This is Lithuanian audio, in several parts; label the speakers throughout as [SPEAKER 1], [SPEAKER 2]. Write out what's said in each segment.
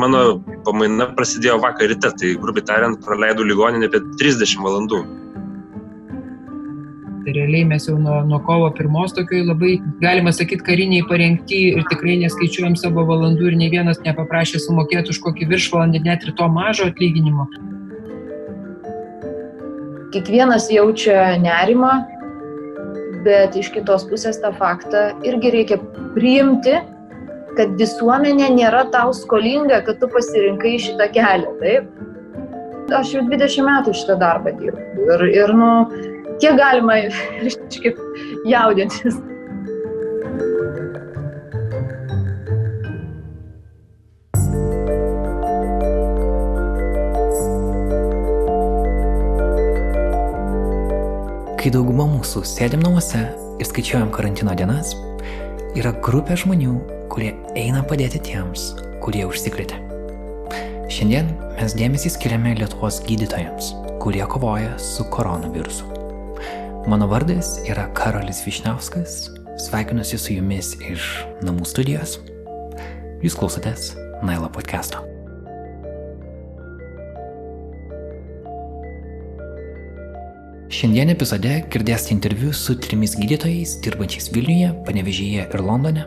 [SPEAKER 1] mano pamaina prasidėjo vakar ryte, tai grubiai tariant, praleidau ligoninę apie 30 valandų.
[SPEAKER 2] Tai realiai mes jau nuo, nuo kovo pirmos tokioj labai, galima sakyti, kariniai parengti ir tikrai neskaičiuojam savo valandų ir ne vienas nepaprašė sumokėti už kokį viršvalandį net ir to mažo atlyginimo.
[SPEAKER 3] Kiekvienas jaučia nerimą, bet iš kitos pusės tą faktą irgi reikia priimti, kad visuomenė nėra tau skolinga, kad tu pasirinkai šitą kelią, taip? Aš jau 20 metų šitą darbą dirbu ir, ir nu, kiek galima reiškia, jaudintis.
[SPEAKER 4] Kai dauguma mūsų sėdim namuose ir skaičiuojam karantino dienas, yra grupė žmonių, kurie eina padėti tiems, kurie užsikrėtė. Šiandien mes dėmesį skiriame Lietuvos gydytojams, kurie kovoja su koronavirusu. Mano vardas yra Karolis Višniauskas, sveikinuosi su jumis iš namų studijos. Jūs klausotės Nailo podcast'o. Šiandien epizode girdėsite interviu su trimis gydytojais, dirbančiais Vilniuje, Panevežyje ir Londone.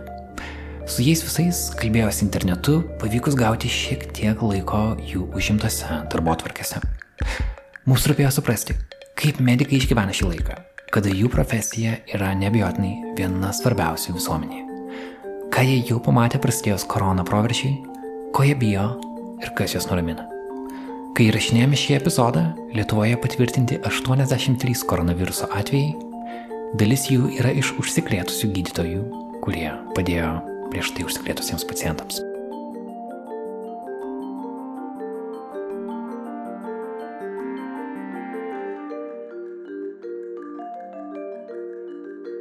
[SPEAKER 4] Su jais visais kalbėjausi internetu, pavykus gauti šiek tiek laiko jų užimtose darbo atvarkėse. Mums rūpėjo suprasti, kaip medikai išgyvena šį laiką, kada jų profesija yra nebejotinai viena svarbiausių visuomenėje. Ką jie jau pamatė prasidėjus korona proveršiai, ko jie bijo ir kas juos nuramina. Kai įrašinėjome šį epizodą, Lietuvoje patvirtinti 83 koronaviruso atvejai, dalis jų yra iš užsikrėtusių gydytojų, kurie padėjo prieš tai užsikrėtusiems pacientams.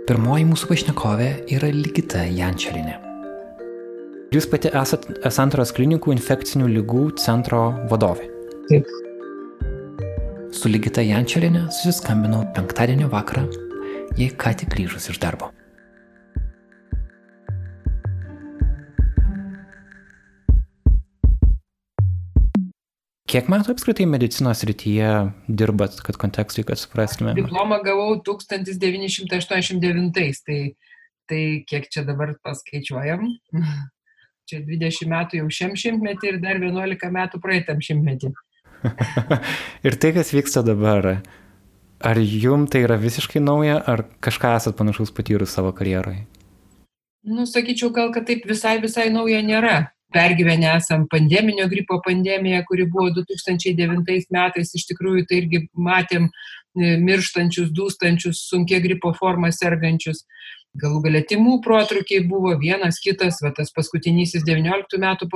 [SPEAKER 4] Pirmoji mūsų pašnekovė yra Ligita Jančelinė. Jūs pati esate Santaros klinikų infekcinių lygų centro vadovė.
[SPEAKER 2] Taip.
[SPEAKER 4] Su Ligita Jančelinė susiskambinau penktadienio vakarą, jai ką tik grįžus iš darbo. Kiek metų apskritai medicinos rytyje dirbat, kad kontekstui, kad suprastume?
[SPEAKER 2] Diplomą gavau 1989, tai, tai kiek čia dabar paskaičiuojam? Čia 20 metų jau šiam šimtmetį ir dar 11 metų praeitam šimtmetį.
[SPEAKER 4] ir tai, kas vyksta dabar, ar jum tai yra visiškai nauja, ar kažką esat panašaus patyrus savo karjeroje?
[SPEAKER 2] Nu, sakyčiau, gal, kad taip visai, visai nauja nėra pergyvenę esam pandeminio gripo pandemiją, kuri buvo 2009 metais, iš tikrųjų tai irgi matėm e, mirštančius, dūstančius, sunkia gripo forma sergančius. Galų galia timų protrukiai buvo vienas, kitas, va tas paskutinysis 19 metų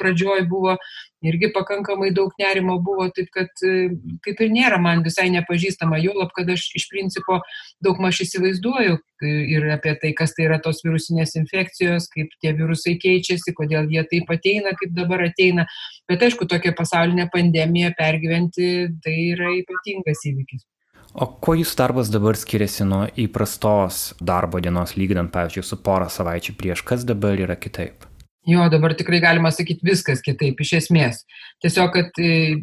[SPEAKER 2] pradžioj buvo irgi pakankamai daug nerimo buvo, taip kad e, kaip ir nėra man visai nepažįstama, jo lab, kad aš iš principo daug maž įsivaizduoju e, ir apie tai, kas tai yra tos virusinės infekcijos, kaip tie virusai keičiasi, kodėl jie taip ateina, kaip dabar ateina. Bet aišku, tokia pasaulinė pandemija pergyventi tai yra ypatingas įvykis.
[SPEAKER 4] O kuo jūsų darbas dabar skiriasi nuo įprastos darbo dienos, lyginant, pavyzdžiui, su porą savaičių prieš, kas dabar yra kitaip?
[SPEAKER 2] Jo, dabar tikrai galima sakyti viskas kitaip, iš esmės. Tiesiog, kad e,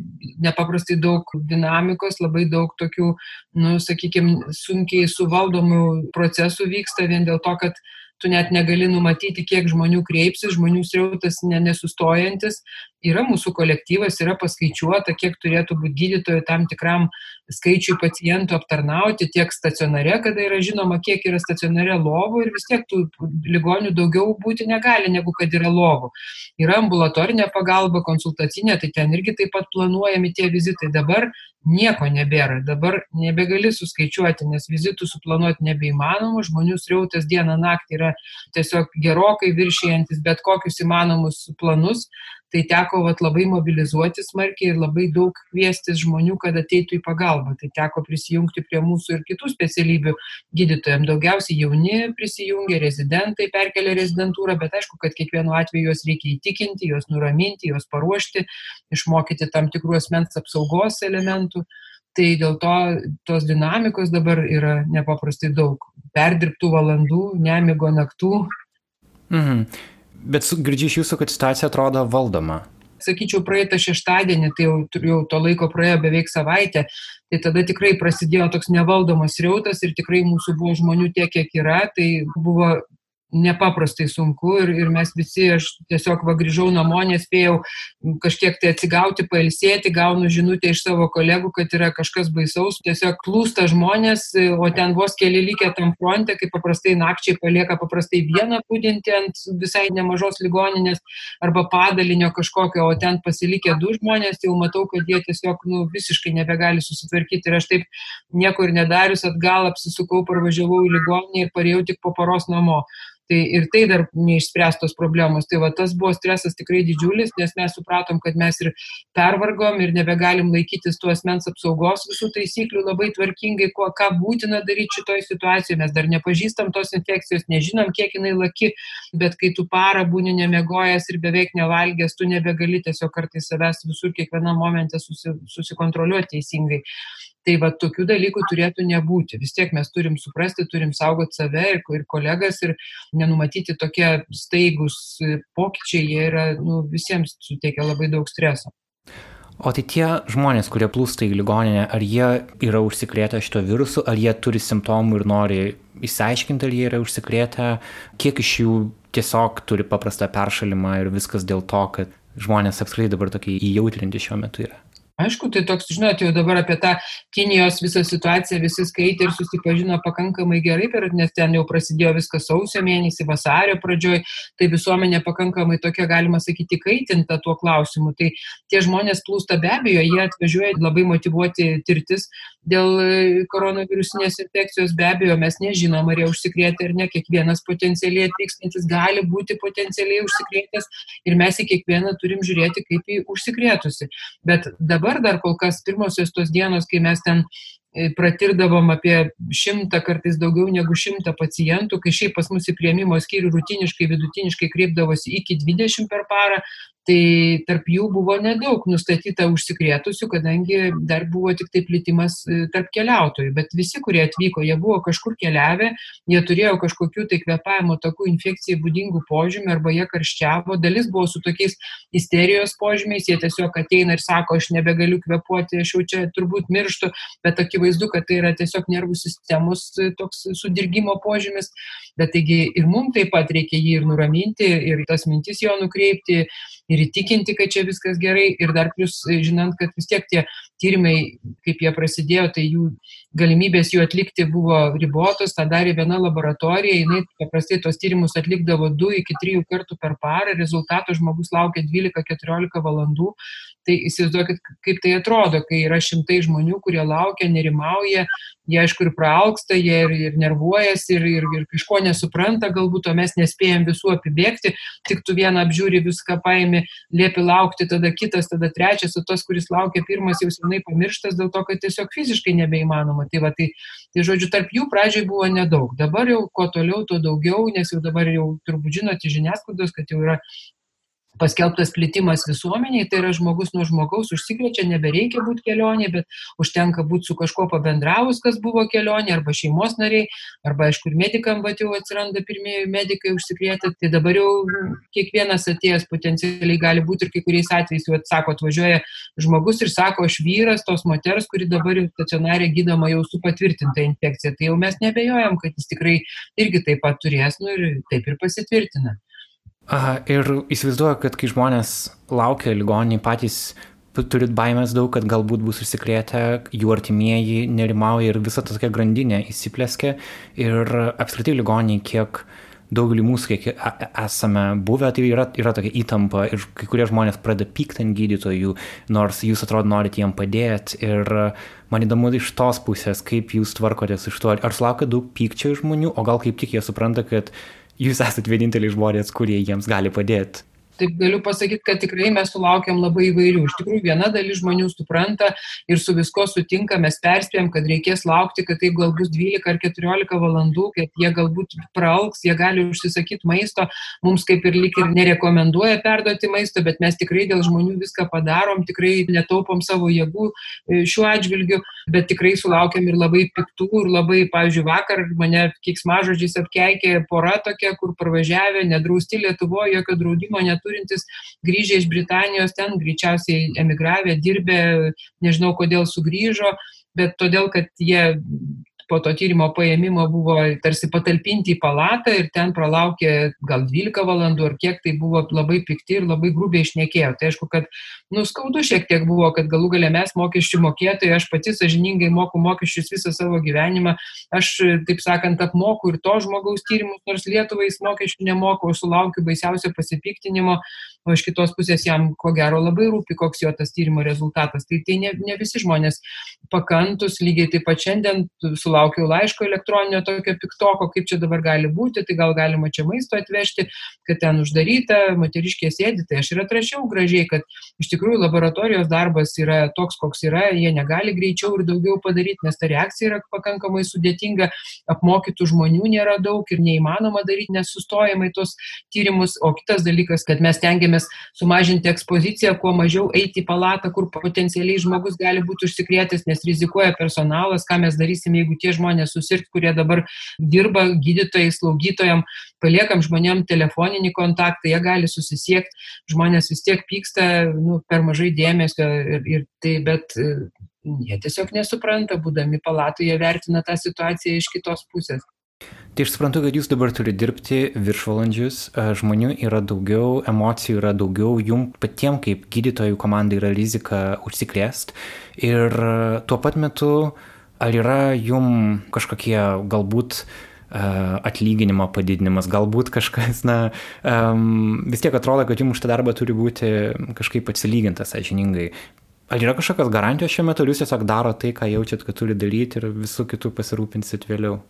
[SPEAKER 2] nepaprastai daug dinamikos, labai daug tokių, nu, sakykime, sunkiai suvaldomų procesų vyksta vien dėl to, kad tu net negali numatyti, kiek žmonių kreipsis, žmonių srautas nesustojantis yra mūsų kolektyvas, yra paskaičiuota, kiek turėtų būti gydytojų tam tikram skaičiui pacientų aptarnauti tiek stacionare, kada yra žinoma, kiek yra stacionare lovų ir vis tiek tų ligonių daugiau būti negali, negu kad yra lovų. Yra ambulatorinė pagalba, konsultacinė, tai ten irgi taip pat planuojami tie vizitai. Dabar nieko nebėra, dabar nebegali suskaičiuoti, nes vizitų suplanuoti nebeįmanoma, žmonių srautas dieną naktį yra tiesiog gerokai viršijantis bet kokius įmanomus planus tai teko vat, labai mobilizuoti smarkiai ir labai daug kviestis žmonių, kad ateitų į pagalbą. Tai teko prisijungti prie mūsų ir kitų specialybių gydytojams. Daugiausiai jauni prisijungia, rezidentai perkelia rezidentūrą, bet aišku, kad kiekvienu atveju juos reikia įtikinti, juos nuraminti, juos paruošti, išmokyti tam tikrų asmens apsaugos elementų. Tai dėl to tos dinamikos dabar yra nepaprastai daug. Perdirbtų valandų, nemigo naktų.
[SPEAKER 4] Mhm. Bet girdžiu iš jūsų, kad situacija atrodo valdoma.
[SPEAKER 2] sakyčiau, praeitą šeštadienį, tai jau, jau to laiko praėjo beveik savaitę, tai tada tikrai prasidėjo toks nevaldomas reutas ir tikrai mūsų buvo žmonių tiek, kiek yra, tai buvo nepaprastai sunku ir, ir mes visi, aš tiesiog va grįžau namo, nespėjau kažkiek tai atsigauti, pailsėti, gaunu žinutę iš savo kolegų, kad yra kažkas baisaus, tiesiog klūsta žmonės, o ten vos keli likę tam fronte, kaip paprastai nakčiai palieka paprastai vieną būdinti ant visai nemažos ligoninės arba padalinio kažkokio, o ten pasilikę du žmonės, jau matau, kad jie tiesiog nu, visiškai nebegali susitvarkyti ir aš taip nieko ir nedarius atgal apsisukau, parvažiavau į ligoninę ir parėjau tik po paros namo. Tai ir tai dar neišspręstos problemos. Tai va tas buvo stresas tikrai didžiulis, nes mes supratom, kad mes ir pervargom ir nebegalim laikytis tų asmens apsaugos visų taisyklių labai tvarkingai, ko, ką būtina daryti šitoje situacijoje. Mes dar nepažįstam tos infekcijos, nežinom, kiek jinai laki, bet kai tu parą būni nemegojęs ir beveik nevalgęs, tu nebegali tiesiog kartais savęs visur kiekvienam momente susi, susikontroliuoti teisingai. Tai va tokių dalykų turėtų nebūti. Vis tiek mes turim suprasti, turim saugoti save ir, kolegas ir nenumatyti tokie staigus pokyčiai, jie yra, nu, visiems suteikia labai daug streso.
[SPEAKER 4] O tai tie žmonės, kurie plūsta į ligoninę, ar jie yra užsikrėtę šito virusu, ar jie turi simptomų ir nori įsiaiškinti, ar jie yra užsikrėtę, kiek iš jų tiesiog turi paprastą peršalimą ir viskas dėl to, kad žmonės apskritai dabar tokie įjautrinti šiuo metu yra.
[SPEAKER 2] Aišku, tai toks, žinot, jau dabar apie tą Kinijos visą situaciją visi skaitė ir susipažino pakankamai gerai, nes ten jau prasidėjo viskas sausio mėnesį, vasario pradžioj, tai visuomenė pakankamai tokia, galima sakyti, kaitinta tuo klausimu. Tai tie žmonės plūsta be abejo, jie atvažiuoja labai motivuoti tirtis dėl koronavirusinės infekcijos, be abejo, mes nežinom, ar jie užsikrėtė ar ne, kiekvienas potencialiai atvykstantis gali būti potencialiai užsikrėtęs ir mes į kiekvieną turim žiūrėti kaip į užsikrėtusi. Bet dabar dabar dar kol kas pirmosios tos dienos, kai mes ten pratirdavom apie šimtą, kartais daugiau negu šimtą pacientų, kai šiaip pas mus į prieimimo skyrių rutiniškai, vidutiniškai kreipdavosi iki 20 per parą, tai tarp jų buvo nedaug nustatyta užsikrėtusių, kadangi dar buvo tik tai plitimas e, tarp keliautojų. Bet visi, kurie atvyko, jie buvo kažkur keliavę, jie turėjo kažkokių tai kvepavimo takų infekcijai būdingų požymių arba jie karščiavo. Dalis buvo su tokiais isterijos požymiais, jie tiesiog ateina ir sako, aš nebegaliu kvepuoti, aš jau čia turbūt mirštu, bet akivaizdu, kad tai yra tiesiog nervų sistemos e, toks sudirgimo požymis. Bet taigi ir mums taip pat reikia jį ir nuraminti, ir tas mintis jo nukreipti ir įtikinti, kad čia viskas gerai ir dar plus žinant, kad vis tiek tie tyrimai, kaip jie prasidėjo, tai jų galimybės jų atlikti buvo ribotos, tą darė viena laboratorija, jinai paprastai tos tyrimus atlikdavo 2 iki 3 kartų per parą, rezultato žmogus laukia 12-14 valandų, tai įsivaizduokit, kaip tai atrodo, kai yra šimtai žmonių, kurie laukia, nerimauja, jie aišku ir praauksta, jie ir, ir nervuojasi, ir, ir, ir kažko nesupranta, galbūt, o mes nespėjom visų apibėgti, tik tu vieną apžiūri, viską paimi, liepi laukti, tada kitas, tada trečias, o tas, kuris laukia pirmas, jau senai pamirštas dėl to, kad tiesiog fiziškai nebeįmanoma. Tai, va, tai, tai žodžiu, tarp jų pradžiai buvo nedaug. Dabar jau kuo toliau, tuo daugiau, nes jau dabar jau turbūt žinote žiniasklaidos, kad jau yra paskelbtas plitimas visuomeniai, tai yra žmogus nuo žmogaus užsikrečia, nebereikia būti kelionė, bet užtenka būti su kažkuo pabendravus, kas buvo kelionė, arba šeimos nariai, arba aišku, ir medikam, bet jau atsiranda pirmieji medikai užsikrėtę, tai dabar jau kiekvienas atėjęs potencialiai gali būti ir kai kuriais atvejais jau atsako, atvažiuoja žmogus ir sako, aš vyras tos moters, kuri dabar jau stacionarė gydoma jau su patvirtinta infekcija, tai jau mes nebejojam, kad jis tikrai irgi taip pat turės, nu ir taip ir pasitvirtina.
[SPEAKER 4] Aha, ir įsivaizduoju, kad kai žmonės laukia ligoniniai patys turit baimės daug, kad galbūt bus užsikrėtę, jų artimieji nerimauja ir visa ta tokia grandinė įsiplėskė ir apskritai ligoniniai, kiek daugelį mūsų, kiek esame buvę, tai yra, yra tokia įtampa ir kai kurie žmonės pradeda pykti ant gydytojų, nors jūs atrodo norite jiem padėti ir man įdomu iš tos pusės, kaip jūs tvarkotės iš to, ar sulaukia daug pykčio iš žmonių, o gal kaip tik jie supranta, kad jūs esat vieninteliai žmonės, kurie jiems gali padėti
[SPEAKER 2] taip galiu pasakyti, kad tikrai mes sulaukiam labai įvairių. Iš tikrųjų, viena dalis žmonių supranta ir su visko sutinka, mes perspėjom, kad reikės laukti, kad tai gal bus 12 ar 14 valandų, kad jie galbūt praalks, jie gali užsisakyti maisto, mums kaip ir lik ir nerekomenduoja perduoti maisto, bet mes tikrai dėl žmonių viską padarom, tikrai netaupom savo jėgų e, šiuo atžvilgiu, bet tikrai sulaukiam ir labai piktų ir labai, pavyzdžiui, vakar mane kiksmažodžiais apkeikė pora tokia, kur parvažiavę, nedrausti Lietuvoje, jokio draudimo neturi turintis, grįžę iš Britanijos, ten greičiausiai emigravę, dirbę, nežinau kodėl sugrįžo, bet todėl, kad jie po to tyrimo paėmimo buvo tarsi patalpinti į palatą ir ten pralaukė gal 12 valandų ar kiek tai buvo labai pikti ir labai grubiai išnekėjo. Tai aišku, kad nuskaudu šiek tiek buvo, kad galų galę mes mokesčių mokėtojai, aš pati sažiningai moku mokesčius visą savo gyvenimą, aš, taip sakant, apmoku ir to žmogaus tyrimus, nors Lietuvai jis mokesčių nemoka, o sulaukiu baisiausio pasipiktinimo, o iš kitos pusės jam ko gero labai rūpi, koks jo tas tyrimo rezultatas. Tai tai ne, ne visi žmonės pakantus, lygiai taip pat šiandien sulaukiau laiško elektroninio tokio piktoko, kaip čia dabar gali būti, tai gal galima čia maisto atvežti, kad ten uždaryta, moteriškė sėdi, tai aš ir atrašiau gražiai, kad iš tikrųjų laboratorijos darbas yra toks, koks yra, jie negali greičiau ir daugiau padaryti, nes ta reakcija yra pakankamai sudėtinga, apmokytų žmonių nėra daug ir neįmanoma daryti nesustojamai tos tyrimus, o kitas dalykas, kad mes tengiamės sumažinti ekspoziciją, kuo mažiau eiti į palatą, kur potencialiai žmogus gali būti užsikrėtęs, nes rizikuoja personalas, ką mes darysime, jeigu tie žmonės susirgt, kurie dabar dirba gydytojai, slaugytojam, paliekam žmonėm telefoninį kontaktą, jie gali susisiekti, žmonės vis tiek pyksta nu, per mažai dėmesio ir, ir tai, bet e, jie tiesiog nesupranta, būdami palatoje, vertina tą situaciją iš kitos pusės.
[SPEAKER 4] Tai aš suprantu, kad jūs dabar turite dirbti viršvalandžius, žmonių yra daugiau, emocijų yra daugiau, jum patiem kaip gydytojų komandai yra rizika užsikrėst ir tuo pat metu ar yra jum kažkokie galbūt atlyginimo padidinimas, galbūt kažkas, na, um, vis tiek atrodo, kad jums už tą darbą turi būti kažkaip atsilygintas, sąžiningai. Ar yra kažkokios garantijos šiuo metu, ar jūs tiesiog daro tai, ką jaučiat, kad turi daryti ir visų kitų pasirūpinsit vėliau?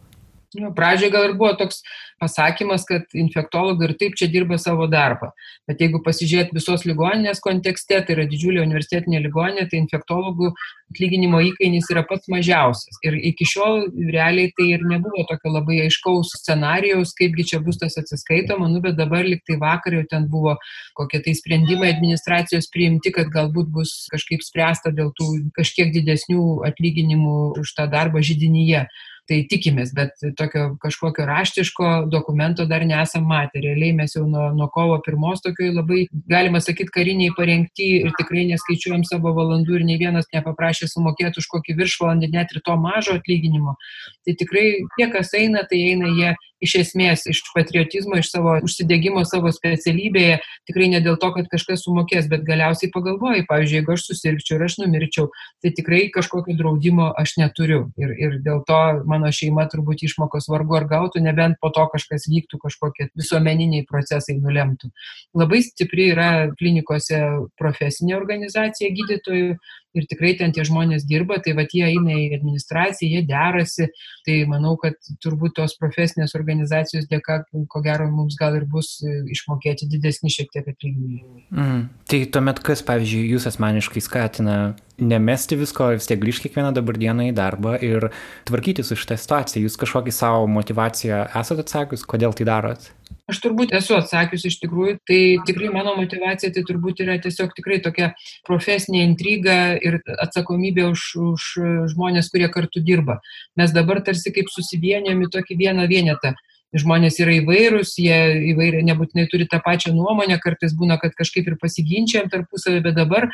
[SPEAKER 2] Nu, pradžioje gal ir buvo toks pasakymas, kad infektologai ir taip čia dirba savo darbą. Bet jeigu pasižiūrėt visos ligoninės kontekste, tai yra didžiulė universitetinė ligoninė, tai infektologų atlyginimo įkainis yra pats mažiausias. Ir iki šiol realiai tai ir nebuvo tokio labai aiškaus scenarijaus, kaipgi čia bus tas atsiskaitoma, nu, bet dabar liktai vakar jau ten buvo kokie tai sprendimai administracijos priimti, kad galbūt bus kažkaip spręsta dėl tų kažkiek didesnių atlyginimų už tą darbą židinyje tai tikimės, bet tokio kažkokio raštiško dokumento dar nesam matę. Realiai mes jau nuo, nuo kovo pirmos tokioj labai, galima sakyti, kariniai parengti ir tikrai neskaičiuojam savo valandų ir nei vienas nepaprašė sumokėti už kokį viršvalandį, net ir to mažo atlyginimo. Tai tikrai tie, kas eina, tai eina jie iš esmės iš patriotizmo, iš savo užsidėgymo savo specialybėje, tikrai ne dėl to, kad kažkas sumokės, bet galiausiai pagalvoji, pavyzdžiui, jeigu aš susirgčiau ir aš numirčiau, tai tikrai kažkokio draudimo aš neturiu. Ir, ir dėl to mano šeima turbūt išmokos vargu ar gautų, nebent po to kažkas vyktų, kažkokie visuomeniniai procesai nulemtų. Labai stipri yra klinikose profesinė organizacija gydytojų, ir tikrai ten tie žmonės dirba, tai va jie eina į administraciją, jie derasi, tai manau, kad turbūt tos profesinės organizacijos dėka, ko gero, mums gal ir bus e, išmokėti didesni šiek tiek atlyginimai.
[SPEAKER 4] Mm. Tai tuomet kas, pavyzdžiui, jūs asmeniškai skatina nemesti visko, vis tiek grįžti kiekvieną dabar dieną į darbą ir tvarkyti su šitą situaciją. Jūs kažkokį savo motivaciją esate atsakius, kodėl tai darot?
[SPEAKER 2] Aš turbūt esu atsakius iš tikrųjų, tai tikrai mano motivacija tai turbūt yra tiesiog tikrai tokia profesinė intriga ir atsakomybė už, už žmonės, kurie kartu dirba. Mes dabar tarsi kaip susivienėm į tokį vieną vienetą. Žmonės yra įvairūs, jie įvairiai nebūtinai turi tą pačią nuomonę, kartais būna, kad kažkaip ir pasiginčiam tarpusavį, bet dabar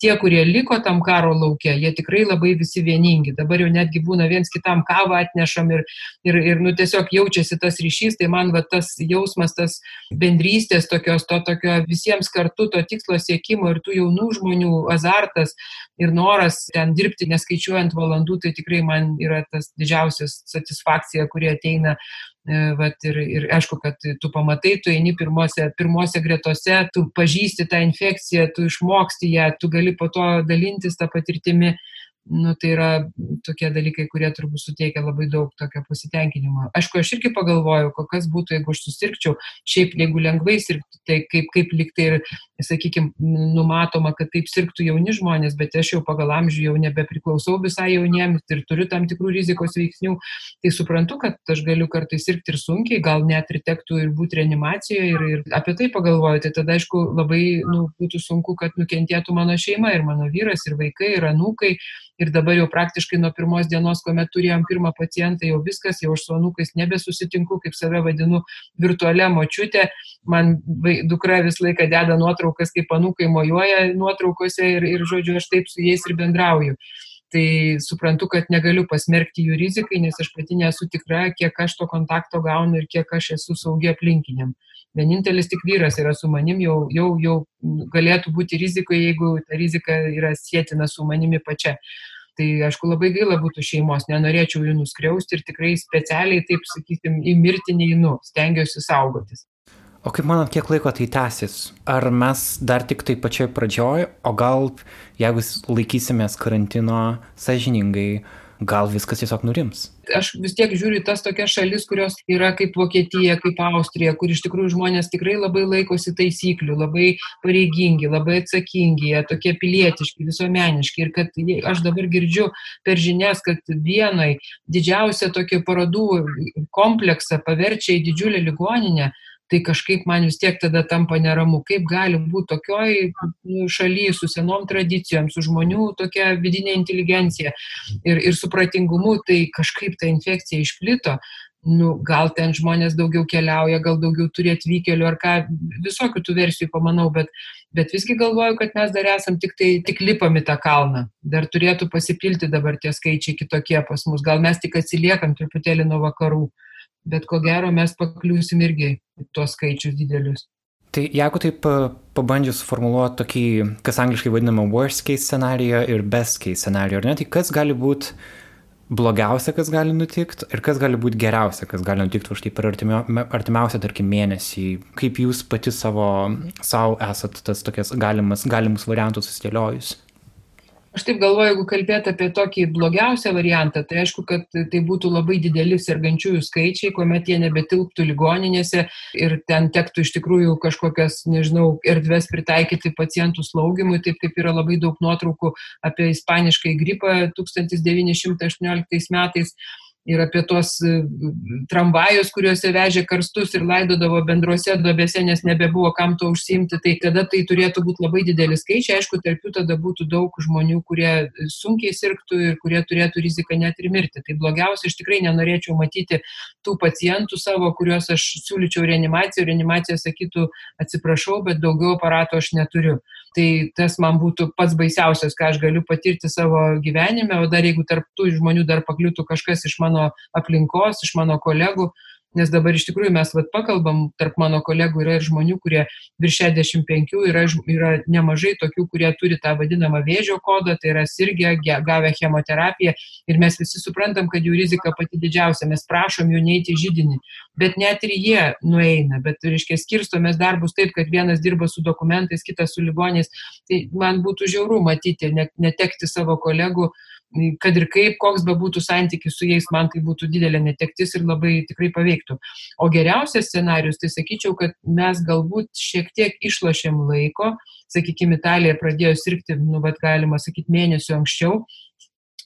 [SPEAKER 2] tie, kurie liko tam karo laukia, jie tikrai labai visi vieningi. Dabar jau netgi būna viens kitam kavą atnešam ir, ir, ir nu, tiesiog jaučiasi tas ryšys, tai man va, tas jausmas, tas bendrystės tokios, to tokio visiems kartu to tikslo siekimo ir tų jaunų žmonių azartas ir noras ten dirbti neskaičiuojant valandų, tai tikrai man yra tas didžiausias satisfakcija, kurie ateina vat, ir, ir aišku, kad tu pamatai, tu eini pirmose, pirmose gretose, tu pažįsti tą infekciją, tu išmoksti ją, tu gali po to dalintis tą patirtimį nu, tai yra tokie dalykai, kurie turbūt suteikia labai daug tokio pasitenkinimo. Aišku, aš irgi pagalvoju, kas būtų, jeigu aš susirgčiau, šiaip jeigu lengvai sirgtų, tai kaip, kaip liktai ir, sakykime, numatoma, kad taip sirgtų jauni žmonės, bet aš jau pagal amžių jau nebepriklausau visai jauniems ir turiu tam tikrų rizikos veiksnių, tai suprantu, kad aš galiu kartais sirgti ir sunkiai, gal net ir tektų ir būti reanimacijoje ir, ir apie tai pagalvoju, tai tada aišku labai nu, būtų sunku, kad nukentėtų mano šeima ir mano vyras ir vaikai ir anūkai ir dabar jau praktiškai nuo pirmos dienos, kuomet turėjom pirmą pacientą, jau viskas, jau aš su anukais nebesusitinku, kaip save vadinu, virtualią močiutę. Man dukra visą laiką deda nuotraukas, kaip anukai mojuoja nuotraukose ir, ir, žodžiu, aš taip su jais ir bendrauju tai suprantu, kad negaliu pasmerkti jų rizikai, nes aš pati nesu tikra, kiek aš to kontakto gaunu ir kiek aš esu saugi aplinkiniam. Vienintelis tik vyras yra su manim, jau, jau, jau galėtų būti rizikoje, jeigu ta rizika yra sėtina su manimi pačia. Tai aišku, labai gaila būtų šeimos, nenorėčiau jų nuskriausti ir tikrai specialiai, taip sakysim, į mirtį neinu, stengiuosi saugotis.
[SPEAKER 4] O kaip manot, kiek laiko tai tęsis? Ar mes dar tik tai pačioj pradžioj, o gal jeigu laikysimės karantino sažiningai, gal viskas tiesiog nurims?
[SPEAKER 2] Aš vis tiek žiūriu tas tokias šalis, kurios yra kaip Vokietija, kaip Austrija, kur iš tikrųjų žmonės tikrai labai laikosi taisyklių, labai pareigingi, labai atsakingi, jie tokie pilietiški, visuomeniški. Ir kad aš dabar girdžiu per žinias, kad vienai didžiausią tokį parodų kompleksą paverčia į didžiulę ligoninę, tai kažkaip man vis tiek tada tampa neramu. Kaip gali būti tokioj nu, šalyje su senom tradicijom, su žmonių tokia vidinė inteligencija ir, ir supratingumu, tai kažkaip ta infekcija išplito. Nu, gal ten žmonės daugiau keliauja, gal daugiau turi atvykėlių ar ką, visokių tų versijų pamanau, bet, bet visgi galvoju, kad mes dar esam tik, tai, tik lipami tą kalną. Dar turėtų pasipilti dabar tie skaičiai kitokie pas mus. Gal mes tik atsiliekam truputėlį nuo vakarų bet ko gero mes pakliūsim irgi tuos skaičius didelius.
[SPEAKER 4] Tai jeigu taip pabandžius suformuoluoti tokį, kas angliškai vadinama worst case scenario ir best case scenario, ar ne, tai kas gali būti blogiausia, kas gali nutikti ir kas gali būti geriausia, kas gali nutikti už tai per artimiausią, tarkim, mėnesį. Kaip jūs pati savo, savo esat tas tokias galimas, galimus variantus susidėliojus?
[SPEAKER 2] Aš taip galvoju, jeigu kalbėti apie tokį blogiausią variantą, tai aišku, kad tai būtų labai dideli sergančiųjų skaičiai, kuomet jie nebetilptų ligoninėse ir ten tektų iš tikrųjų kažkokias, nežinau, erdves pritaikyti pacientų slaugimui, taip kaip yra labai daug nuotraukų apie ispaniškai gripą 1918 metais ir apie tuos e, tramvajus, kuriuose vežė karstus ir laidodavo bendruose duobėse, nes nebebuvo kam to užsimti, tai tada tai turėtų būti labai didelis skaičiai, aišku, tarp jų tada būtų daug žmonių, kurie sunkiai sirgtų ir kurie turėtų riziką net ir mirti. Tai blogiausia, aš tikrai nenorėčiau matyti tų pacientų savo, kuriuos aš siūlyčiau reanimaciją, reanimacija sakytų, atsiprašau, bet daugiau aparato aš neturiu. Tai tas man būtų pats baisiausias, ką aš galiu patirti savo gyvenime, o dar jeigu tarp tų žmonių dar pakliūtų kažkas iš mano aplinkos, iš mano kolegų, Nes dabar iš tikrųjų mes vat, pakalbam, tarp mano kolegų yra ir žmonių, kurie virš 65, yra, yra nemažai tokių, kurie turi tą vadinamą vėžio kodą, tai yra sirgę, gavę chemoterapiją. Ir mes visi suprantam, kad jų rizika pati didžiausia, mes prašom jų neiti žydinį, bet net ir jie nueina, bet, reiškia, skirstomės darbus taip, kad vienas dirba su dokumentais, kitas su ligoniais, tai man būtų žiauru matyti, netekti savo kolegų kad ir kaip, koks be būtų santykis su jais, man tai būtų didelė netektis ir labai tikrai paveiktų. O geriausias scenarius, tai sakyčiau, kad mes galbūt šiek tiek išlošėm laiko, sakykime, Italija pradėjo sirgti, nu, bet galima sakyti, mėnesio anksčiau,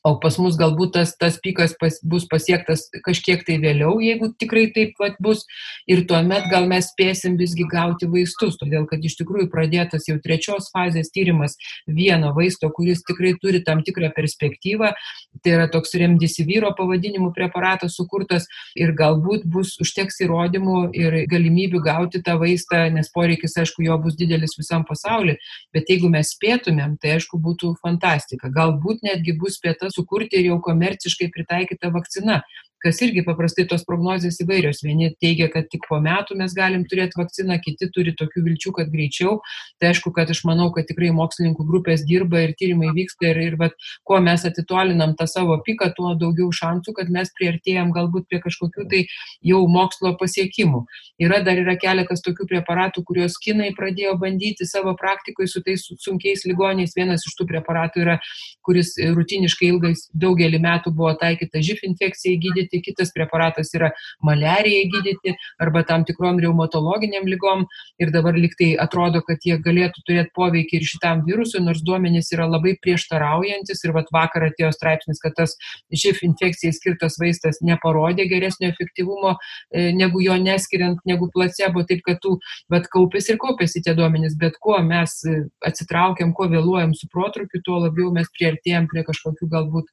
[SPEAKER 2] o pas mus galbūt tas, tas pikas pas, bus pasiektas kažkiek tai vėliau, jeigu tikrai taip pat bus, ir tuomet gal mes spėsim visgi gauti vaistus, todėl kad iš tikrųjų pradėtas jau trečios fazės tyrimas vieno vaisto, kuris tikrai turi tam tikrą perspektyvą, tai yra toks remdisivyro pavadinimų preparatas sukurtas ir galbūt bus užteks įrodymų ir galimybių gauti tą vaistą, nes poreikis, aišku, jo bus didelis visam pasauliu, bet jeigu mes spėtumėm, tai aišku būtų fantastika. Galbūt netgi bus spėta sukurti jau komerciškai pritaikyta vakcina kas irgi paprastai tos prognozijos įvairios. Vieni teigia, kad tik po metų mes galim turėti vakciną, kiti turi tokių vilčių, kad greičiau. Tai aišku, kad aš manau, kad tikrai mokslininkų grupės dirba ir tyrimai vyksta ir, ir bet, kuo mes atitolinam tą savo piką, tuo daugiau šansų, kad mes prieartėjom galbūt prie kažkokių tai jau mokslo pasiekimų. Yra dar yra keletas tokių preparatų, kuriuos kinai pradėjo bandyti savo praktikoje su tais sunkiais ligoniais. Vienas iš tų preparatų yra, kuris rutiniškai ilgais daugelį metų buvo taikyta živ infekcijai gydyti gydyti, kitas preparatas yra maliarijai gydyti arba tam tikrom reumatologiniam lygom. Ir dabar liktai atrodo, kad jie galėtų turėti poveikį ir šitam virusui, nors duomenys yra labai prieštaraujantis. Ir vat vakar atėjo straipsnis, kad tas živ infekcijai skirtas vaistas neparodė geresnio efektyvumo e, negu jo neskiriant, negu placebo, taip kad tų, bet kaupėsi ir kaupėsi tie duomenys, bet kuo mes e, atsitraukiam, kuo vėluojam su protrukiu, tuo labiau mes priartėjom prie kažkokių galbūt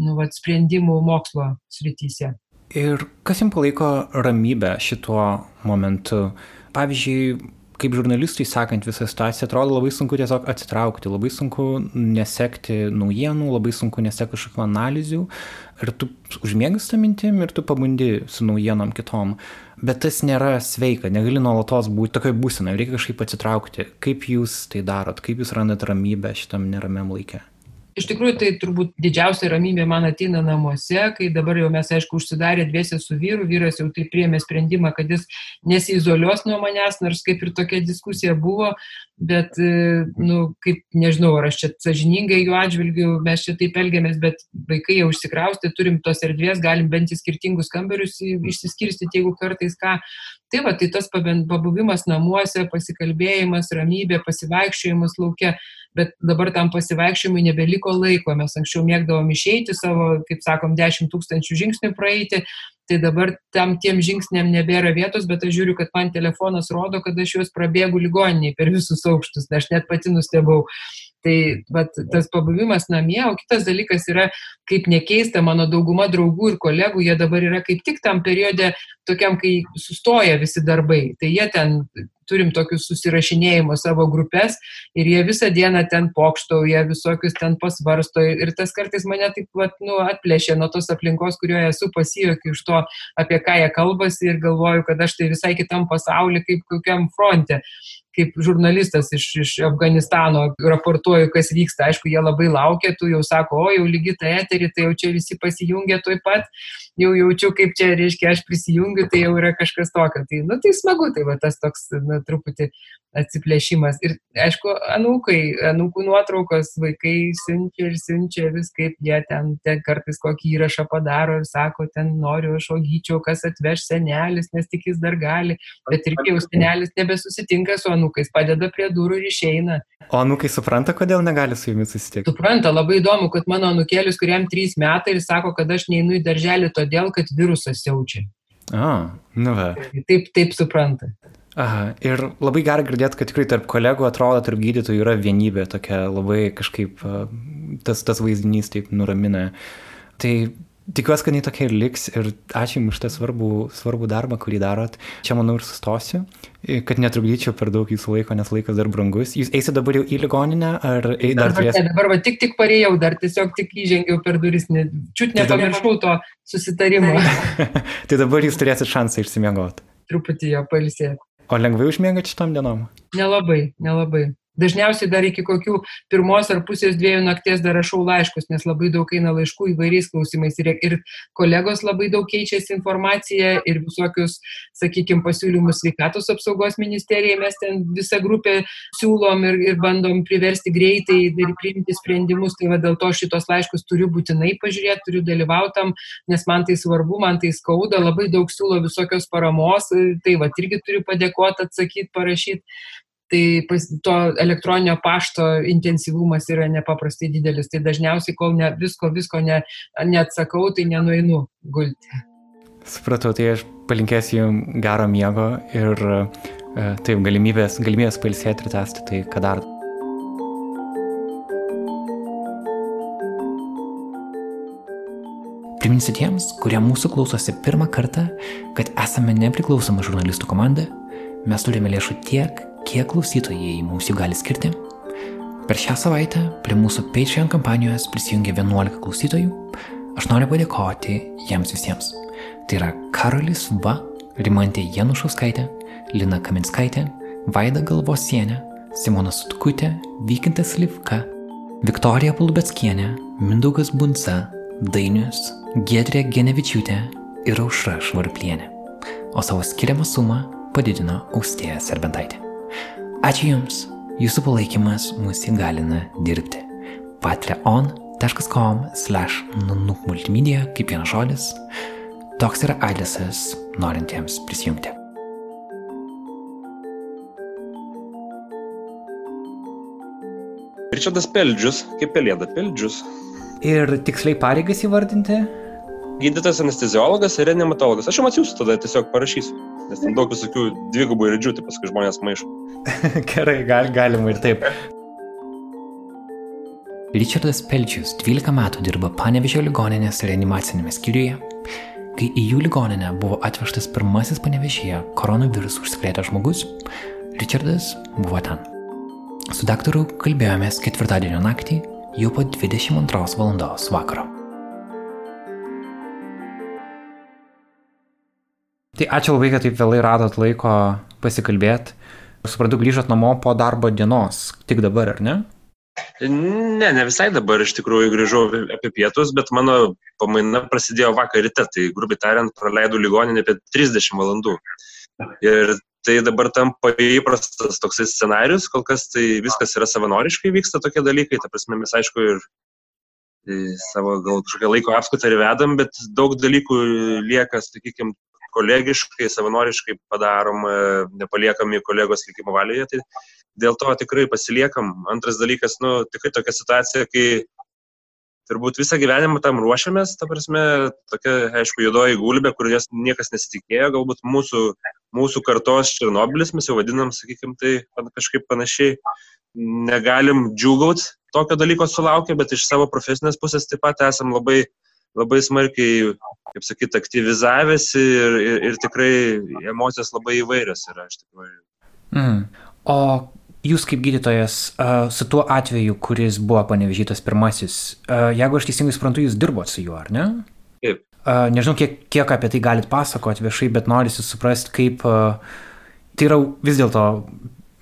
[SPEAKER 2] nu, vat, sprendimų mokslo srityse.
[SPEAKER 4] Ir kas jums palaiko ramybę šituo momentu? Pavyzdžiui, kaip žurnalistui sakant visą situaciją, atrodo labai sunku tiesiog atsitraukti, labai sunku nesekti naujienų, labai sunku nesekti kažkokių analizių ir tu užmėgi su tą mintim ir tu pabundi su naujienom kitom. Bet tas nėra sveika, negali nuolatos būti tokioje būsenoje, reikia kažkaip atsitraukti. Kaip jūs tai darot, kaip jūs randat ramybę šitam neramiam laikė?
[SPEAKER 2] Iš tikrųjų, tai turbūt didžiausia ramybė man ateina namuose, kai dabar jau mes, aišku, užsidarė dviesi su vyru, vyras jau tai priemė sprendimą, kad jis nesizoliuos nuo manęs, nors kaip ir tokia diskusija buvo, bet, e, nu, kaip nežinau, ar aš čia sažiningai jų atžvilgių, mes čia taip elgiamės, bet vaikai jau išsikraustė, turim tos erdvės, galim bent į skirtingus kambarius išsiskirstyti, jeigu kartais ką. Tai va, tai tas pabuvimas namuose, pasikalbėjimas, ramybė, pasivaikščiojimas laukia, bet dabar tam pasivaikščiojimui nebeliko laiko. Mes anksčiau mėgdavom išeiti savo, kaip sakom, 10 tūkstančių žingsnių praeiti, tai dabar tam tiem žingsniam nebėra vietos, bet aš žiūriu, kad man telefonas rodo, kad aš juos prabėgu ligoniniai per visus aukštus, aš net pati nustebau. Tai vat, tas pabuvimas namie, o kitas dalykas yra, kaip nekeista, mano dauguma draugų ir kolegų, jie dabar yra kaip tik tam periode, tokiam, kai sustoja visi darbai. Tai jie ten turim tokius susirašinėjimo savo grupės ir jie visą dieną ten pokštauja, visokius ten pasvarsto ir tas kartais mane taip vat, nu, atplėšė nuo tos aplinkos, kurioje esu pasijokiu iš to, apie ką jie kalbasi ir galvoju, kad aš tai visai kitam pasauliu, kaip kokiam fronte kaip žurnalistas iš, iš Afganistano raportuoju, kas vyksta. Aišku, jie labai laukia, tu jau sako, o jau lygi tą eterį, tai jau čia visi pasijungia tuoj pat, jau jaučiu, kaip čia, reiškia, aš prisijungiu, tai jau yra kažkas tokio. Tai, nu, tai smagu, tai va tas toks, na, truputį atsiplėšimas. Ir, aišku, anūkai, anūkų nuotraukos vaikai siunčia ir siunčia vis, kaip jie ten, ten kartais kokį įrašą padaro ir sako, ten noriu aš ogyčiau, kas atveš senelis, nes tik jis dar gali. Bet ir jau senelis nebesusitinka su anūkais, padeda prie durų ir išeina.
[SPEAKER 4] O anūkai supranta, kodėl negali su jumis susitikti?
[SPEAKER 2] Supranta, labai įdomu, kad mano anūkėlis, kuriam trys metai ir sako, kad aš neinu į darželį todėl, kad virusas siaučia.
[SPEAKER 4] A, nu va.
[SPEAKER 2] Taip, taip supranta.
[SPEAKER 4] Aha, ir labai gerai girdėti, kad tikrai tarp kolegų atrodo, tarp gydytojų yra vienybė, tokia labai kažkaip tas, tas vaizdinys taip nuramina. Tai Tikiuosi, kad jį tokia ir liks ir ačiū Jums už tą svarbų, svarbų darbą, kurį darot. Čia manau ir sustosiu, kad netrukdyčiau per daug Jūsų laiko, nes laikas dar brangus. Jūs eisite dabar jau į ligoninę ar
[SPEAKER 2] dar dabar, turės... ne, dabar va, tik tik parėjau, dar tiesiog tik įžengiau per duris, ne, čiut tai nepamiršau to susitarimo.
[SPEAKER 4] tai dabar Jūs turėsite šansą išsimiegoti.
[SPEAKER 2] Truputį jo pailsėti.
[SPEAKER 4] O lengvai užmiegate šitam dienom?
[SPEAKER 2] Nelabai, nelabai. Dažniausiai dar iki kokių pirmos ar pusės dviejų nakties dar rašau laiškus, nes labai daug eina laiškų įvairiais klausimais ir, ir kolegos labai daug keičiasi informaciją ir visokius, sakykime, pasiūlymus sveikatos apsaugos ministerijai mes ten visą grupę siūlom ir, ir bandom priversti greitai ir priimti sprendimus. Tai va dėl to šitos laiškus turiu būtinai pažiūrėti, turiu dalyvautam, nes man tai svarbu, man tai skauda, labai daug siūlo visokios paramos, tai va irgi turiu padėkoti, atsakyti, parašyti tai pas, to elektroninio pašto intensyvumas yra nepaprastai didelis. Tai dažniausiai, kol ne, visko, visko ne, neatsakau, tai nenueinu gulti.
[SPEAKER 4] Supratau, tai aš palinkėsiu jums gero miego ir e, taip galimybės, galimybės pailsėti ir tęsti tai, ką dar. Priminsiu tiems, kurie mūsų klausosi pirmą kartą, kad esame nepriklausoma žurnalistų komanda, mes turime lėšų tiek, kiek klausytojai mums jų gali skirti. Per šią savaitę prie mūsų Patreon kampanijos prisijungė 11 klausytojų. Aš noriu padėkoti jiems visiems. Tai yra Karolis Va, Rimantė Janušauskaitė, Lina Kaminskaitė, Vaida Galvosienė, Simona Sutkutė, Vykintas Livka, Viktorija Pulbetskienė, Mindaugas Bunsa, Dainius, Gedrė Genevičiūtė ir Aušra Švarplienė. O savo skiriamą sumą padidino Austėja Serbentaitė. Ačiū Jums, Jūsų palaikymas mus įgalina dirbti. patreon.com slash nunuk multimedia, kaip vienas žodis. Toks yra adresas norintiems prisijungti.
[SPEAKER 1] Ričardas Peldžius, kaip pelėda Peldžius.
[SPEAKER 4] Ir tiksliai pareigas įvardinti?
[SPEAKER 1] Gydytojas anesteziologas ir reanimatologas. Aš jums atsiųsiu tada tiesiog parašysiu, nes ten daug visokių dvigubų raidžių, tai paskui žmonės maišo.
[SPEAKER 4] Gerai, gal, galima ir taip. Richardas Pelčius 12 metų dirba Panevežio ligoninės reanimacinėme skyriuje. Kai į jų ligoninę buvo atvežtas pirmasis Panevežyje koronavirusų užsikrėtęs žmogus, Richardas buvo ten. Su daktaru kalbėjomės ketvirtadienio naktį, jau po 22 val. vakaro. Tai ačiū labai, kad taip vėlai radot laiko pasikalbėti. Suprantu, grįžot namo po darbo dienos, tik dabar, ar ne?
[SPEAKER 1] Ne, ne visai dabar iš tikrųjų grįžau apie pietus, bet mano pamaina prasidėjo vakar ryte, tai grubiai tariant, praleidau ligoninę apie 30 valandų. Ir tai dabar tampa įprastas toksai scenarius, kol kas tai viskas yra savanoriškai vyksta tokie dalykai, ta prasme mes aišku ir savo gal kažkokią laiko apskutą ir vedam, bet daug dalykų lieka, sakykime, kolegiškai, savanoriškai padarom, nepaliekami kolegos likimo valioje, tai dėl to tikrai pasiliekam. Antras dalykas, nu, tikrai tokia situacija, kai turbūt visą gyvenimą tam ruošiamės, ta prasme, tokia, aišku, juodoji gulbė, kur jas niekas nesitikėjo, galbūt mūsų, mūsų kartos Černobilis, mes jau vadinam, sakykime, tai kažkaip panašiai, negalim džiūgauti tokio dalyko sulaukę, bet iš savo profesinės pusės taip pat esam labai, labai smarkiai, kaip sakyti, aktyvizavęsi ir, ir, ir tikrai emocijos labai įvairios yra iš tikrųjų.
[SPEAKER 4] Mm. O jūs kaip gydytojas su tuo atveju, kuris buvo panevežytas pirmasis, jeigu aš teisingai suprantu, jūs dirbot su juo, ar ne?
[SPEAKER 1] Taip.
[SPEAKER 4] Nežinau, kiek, kiek apie tai galit pasakoti viešai, bet norisi suprasti, kaip tai yra vis dėlto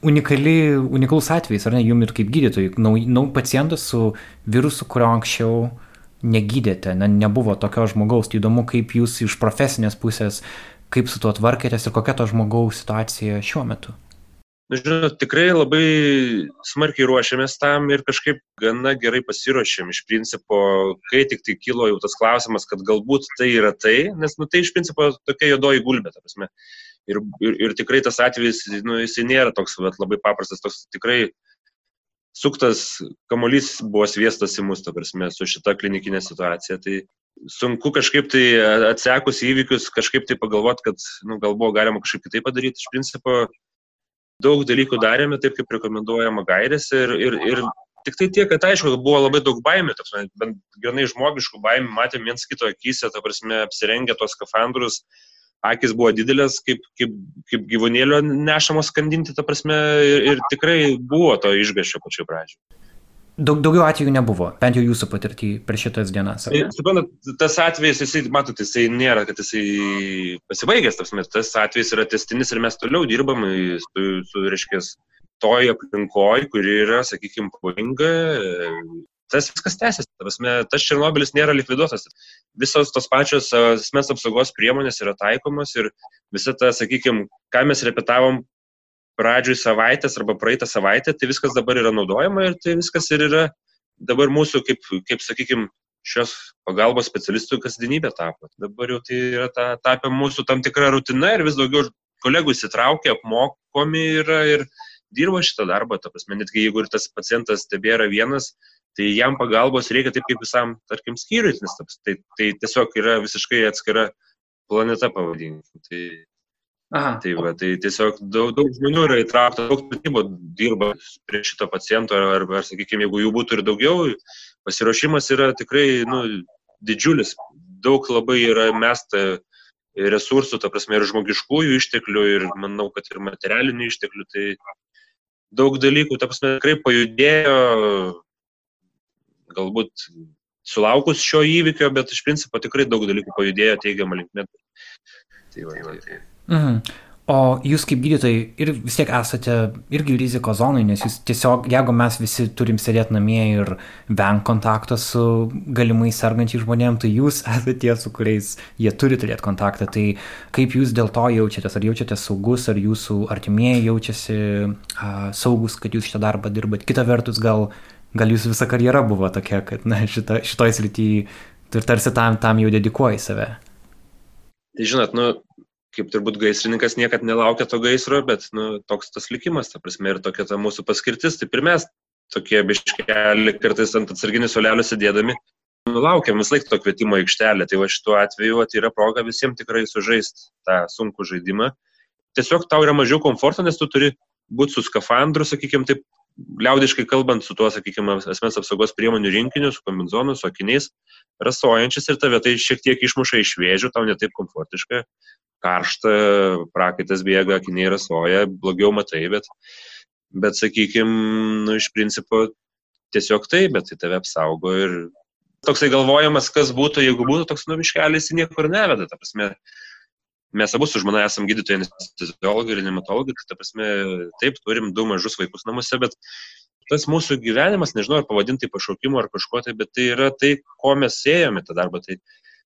[SPEAKER 4] unikali, unikalus atvejis, ar ne, jum ir kaip gydytojai, nau, nau pacientas su virusu, kurio anksčiau negydėte, ne, nebuvo tokio žmogaus, tai įdomu, kaip jūs iš profesinės pusės, kaip su tuo tvarkėtės ir kokia to žmogaus situacija šiuo metu.
[SPEAKER 1] Nu, žinot, tikrai labai smarkiai ruošiamės tam ir kažkaip gana gerai pasiruošėm. Iš principo, kai tik tai kilo jau tas klausimas, kad galbūt tai yra tai, nes, nu, tai iš principo tokia juodoji gulbė, ta prasme. Ir, ir, ir tikrai tas atvejis, nu, jisai nėra toks vat, labai paprastas, toks tikrai suktas kamuolys buvo sviestas į mus, ta prasme, su šita klinikinė situacija. Tai sunku kažkaip tai atsekus įvykius, kažkaip tai pagalvoti, kad, nu, gal buvo galima kažkaip kitaip padaryti. Iš principo, daug dalykų darėme taip, kaip rekomenduojama gairėse ir, ir, ir tik tai tiek, kad aišku, buvo labai daug baimių, bent grinai žmogiškų baimių, matėm viens kito akise, ta prasme, apsirengę tos skafandrus, akis buvo didelės, kaip, kaip, kaip gyvūnėlio nešamos skandinti, ta prasme, ir, ir tikrai buvo to išgašio pačiu pradžiu.
[SPEAKER 4] Daug, daugiau atvejų nebuvo, bent jau jūsų patirtį per šitas dienas.
[SPEAKER 1] Tai, suprantat, tas atvejis, jisai, matot, jisai nėra, kad jisai pasibaigęs, tas, tas atvejis yra testinis ir mes toliau dirbam su, su reiškia, toj aplinkoj, kuri yra, sakykime, pavojinga. Tas viskas tęsiasi. Tas Černobilis nėra likviduotas. Visos tos pačios asmens apsaugos priemonės yra taikomos ir visa ta, sakykime, ką mes repetavom pradžioj savaitės arba praeitą savaitę, tai viskas dabar yra naudojama ir tai viskas ir yra dabar mūsų, kaip, kaip sakykime, šios pagalbos specialistų kasdienybė tapo. Dabar jau tai yra ta, tapę mūsų tam tikra rutina ir vis daugiau kolegų įsitraukia, apmokomi yra ir dirba šitą darbą. Ta prasme, netgi jeigu ir tas pacientas tebėra vienas, tai jam pagalbos reikia taip kaip visam, tarkim, skyriui, nes tai, tai tiesiog yra visiškai atskira planeta, pavadinkime. Tai Aha. Tai, va, tai tiesiog daug, daug žmonių yra įtraukta, daug tarnybų dirba prie šito paciento, ar, ar sakykime, jeigu jų būtų ir daugiau, pasiruošimas yra tikrai nu, didžiulis. Daug labai yra mesta resursų, ta prasme, ir žmogiškųjų išteklių, ir manau, kad ir materialinių išteklių. Tai daug dalykų, ta prasme, tikrai pajudėjo, galbūt sulaukus šio įvykio, bet iš principo tikrai daug dalykų pajudėjo teigiamą linkmę. Tai va, tai, tai.
[SPEAKER 4] Mhm. O jūs kaip gydytojai ir vis tiek esate irgi riziko zonai, nes jūs tiesiog, jeigu mes visi turim sėdėti namie ir vengti kontakto su galimai sergančiai žmonėm, tai jūs esate tie, su kuriais jie turi turėti kontaktą. Tai kaip jūs dėl to jaučiatės? Ar jaučiatės saugus, ar jūsų artimieji jaučiasi uh, saugus, kad jūs šitą darbą dirbat? Kita vertus, gal, gal jūsų visa karjera buvo tokia, kad na, šita, šitoj srityje ir tarsi tam, tam jau dedikuoji save.
[SPEAKER 1] Tai žinot, nu, kaip turbūt gaisrininkas niekad nelaukia to gaisro, bet nu, toks tas likimas, ta prasme, ir tokia ta mūsų paskirtis. Taip ir mes tokie biškelį kartais ant atsarginių solelių sėdėdami, nu, laukiam vis laik to kvietimo aikštelę. Tai va šituo atveju va, yra proga visiems tikrai sužaisti tą sunkų žaidimą. Tiesiog tau yra mažiau komforto, nes tu turi būti su skafandru, sakykime, taip liaudiškai kalbant, su tuo, sakykime, asmens apsaugos priemonių rinkiniu, su kombinzonu, su akiniais, rasojančias ir tave tai šiek tiek išmuša iš vėžių, tau netaip komfortiška, karšta, prakaitas bėga, akiniai rasoja, blogiau matai, bet, bet sakykime, nu, iš principo tiesiog tai, bet tai tave apsaugo ir toksai galvojimas, kas būtų, jeigu būtų toks numiškelis, niekur neveda, ta prasme, mes abu su žmona esame gydytojai, anesteziologai ir nematologai, tai ta prasme, taip, turim du mažus vaikus namuose, bet tas mūsų gyvenimas, nežinau, ar pavadinti pašaukimu ar kažko tai, bet tai yra tai, ko mes ėjome tą darbą. Tai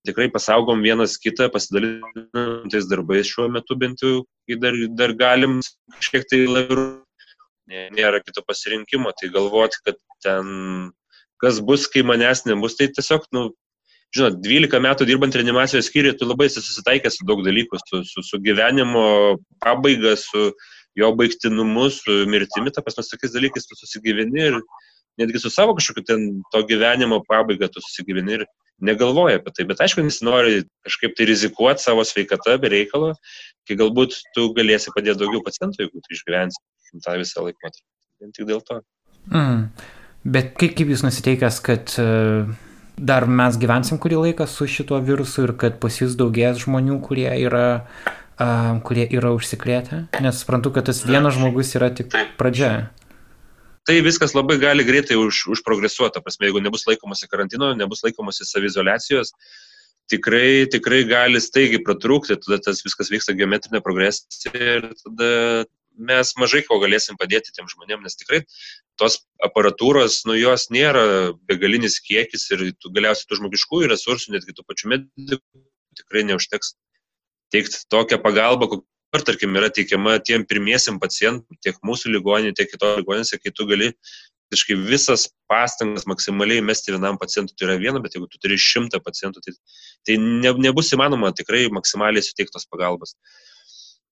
[SPEAKER 1] tikrai pasaugom vienas kitą, pasidalinam tais darbais šiuo metu bent jau, kai dar, dar galim kažkiek tai labiau, nėra kito pasirinkimo, tai galvoti, kad ten kas bus, kai manęs nebus, tai tiesiog, nu, žinot, 12 metų dirbant reanimacijos skyriui, tu labai susitaikęs su daug dalykų, su, su, su gyvenimo pabaiga, su jo baigtinumu, su mirtimi, ta prasme, tokiais dalykais tu susigyveni ir netgi su savo kažkokiu ten to gyvenimo pabaiga tu susigyveni ir negalvoja apie tai. Bet aišku, nesinori kažkaip tai rizikuoti savo sveikatą be reikalo, kai galbūt tu galėsi padėti daugiau pacientų, jeigu tu išgyvensi tą visą laikotarpį. Vien tik dėl to.
[SPEAKER 4] Mm. Bet kaip, kaip jūs nusiteikęs, kad uh, dar mes gyvensim kurį laiką su šituo virusu ir kad pas jūs daugės žmonių, kurie yra, uh, kurie yra užsikrėtę? Nes suprantu, kad tas vienas žmogus yra tik pradžia.
[SPEAKER 1] Tai viskas labai gali greitai už, užprogresuoti, prasme, jeigu nebus laikomasi karantino, nebus laikomasi savizolacijos, tikrai, tikrai gali staigiai pratrūkti, tada tas viskas vyksta geometrinė progresija ir tada mes mažai ko galėsim padėti tiem žmonėm, nes tikrai tos aparatūros, nu jos nėra begalinis kiekis ir tu galiausiai tų žmogiškųjų resursų, netgi tų pačių medikų tikrai neužteks teikti tokią pagalbą, kokia, tarkim, yra teikiama tiem pirmiesiam pacientam, tiek mūsų ligoninė, tiek kito ligoninėse, kai tu gali visiškai visas pastangas maksimaliai mesti vienam pacientui, tai yra viena, bet jeigu tu turi šimtą pacientų, tai, tai ne, nebus įmanoma tikrai maksimaliai suteiktos pagalbos.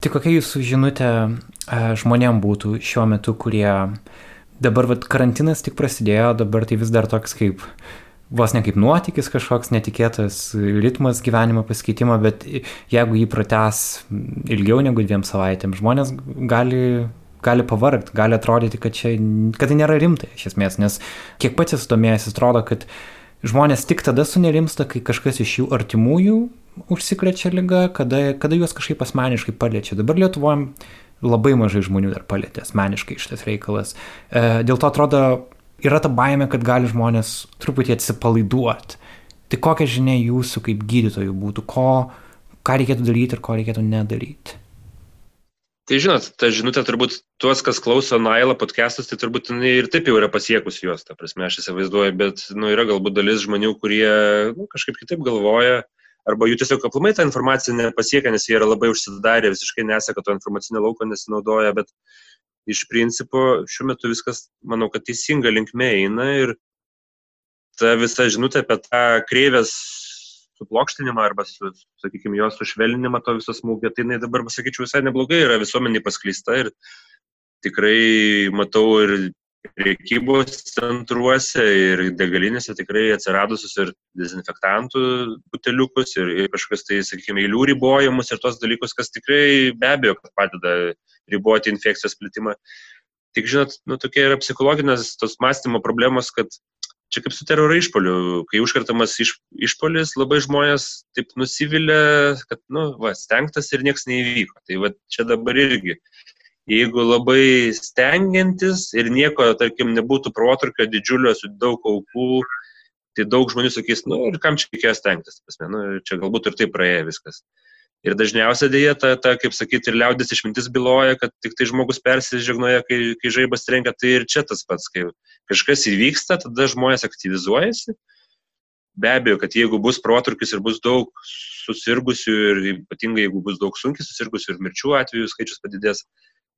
[SPEAKER 4] Tai kokia jūsų žinutė e, žmonėm būtų šiuo metu, kurie dabar vat, karantinas tik prasidėjo, dabar tai vis dar toks kaip vos ne kaip nuotykis kažkoks netikėtas ritmas gyvenimo pasikeitimo, bet jeigu jį prates ilgiau negu dviem savaitėm, žmonės gali, gali pavargti, gali atrodyti, kad, čia, kad tai nėra rimta iš esmės, nes kiek pats esu domėjęs, atrodo, kad žmonės tik tada sunerimsta, kai kažkas iš jų artimųjų užsikrečia lyga, kada, kada juos kažkaip asmeniškai paliečia. Dabar Lietuvoje labai mažai žmonių dar palėtė asmeniškai šitas reikalas. E, dėl to atrodo, yra ta baime, kad gali žmonės truputį atsipalaiduoti. Tai kokia žinia jūsų kaip gydytojų būtų, ko, ką reikėtų daryti ir ko reikėtų nedaryti?
[SPEAKER 1] Tai žinot, ta žinutė turbūt tuos, kas klauso Nailą podcastus, tai turbūt ir taip jau yra pasiekus juos, ta prasme, aš įsivaizduoju, bet nu, yra galbūt dalis žmonių, kurie nu, kažkaip kitaip galvoja, arba jų tiesiog aplamai ta informacija nepasiekia, nes jie yra labai užsidarę, visiškai neseka to informacinio lauko, nesinaudoja, bet iš principo šiuo metu viskas, manau, kad teisinga linkme eina ir ta visa žinutė apie tą kreivės suplokštinimą arba, su, sakykime, jos sušvelninimą to viso smūgio, tai jinai dabar, pasakyčiau, visai neblogai yra visuomenį paskleista ir tikrai matau ir priekybos centruose ir degalinėse tikrai atsiradusius ir dezinfektantų buteliukus ir, ir kažkokius tai, sakykime, eilių ribojimus ir tos dalykus, kas tikrai be abejo padeda riboti infekcijos plitimą. Tik žinot, nu, tokia yra psichologinės tos mąstymo problemos, kad čia kaip su teroro išpoliu, kai užkartamas iš, išpolis, labai žmonės taip nusivylė, kad, nu, va, stengtas ir niekas neįvyko. Tai va, čia dabar irgi. Jeigu labai stengiantis ir nieko, tarkim, nebūtų protrukio didžiulio su daug aukų, tai daug žmonių sakys, nu ir kam čia reikėjo stengtis, pasme, nu, čia galbūt ir taip praėjo viskas. Ir dažniausiai dėja, ta, ta, kaip sakyti, ir liaudės išmintis byloja, kad tik tai žmogus persižegnoja, kai, kai žaibas trenkia, tai ir čia tas pats, kai kažkas įvyksta, tada žmonės aktyvizuojasi. Be abejo, kad jeigu bus protrukis ir bus daug susirgusių ir ypatingai jeigu bus daug sunkiai susirgusių ir mirčių atvejų skaičius padidės,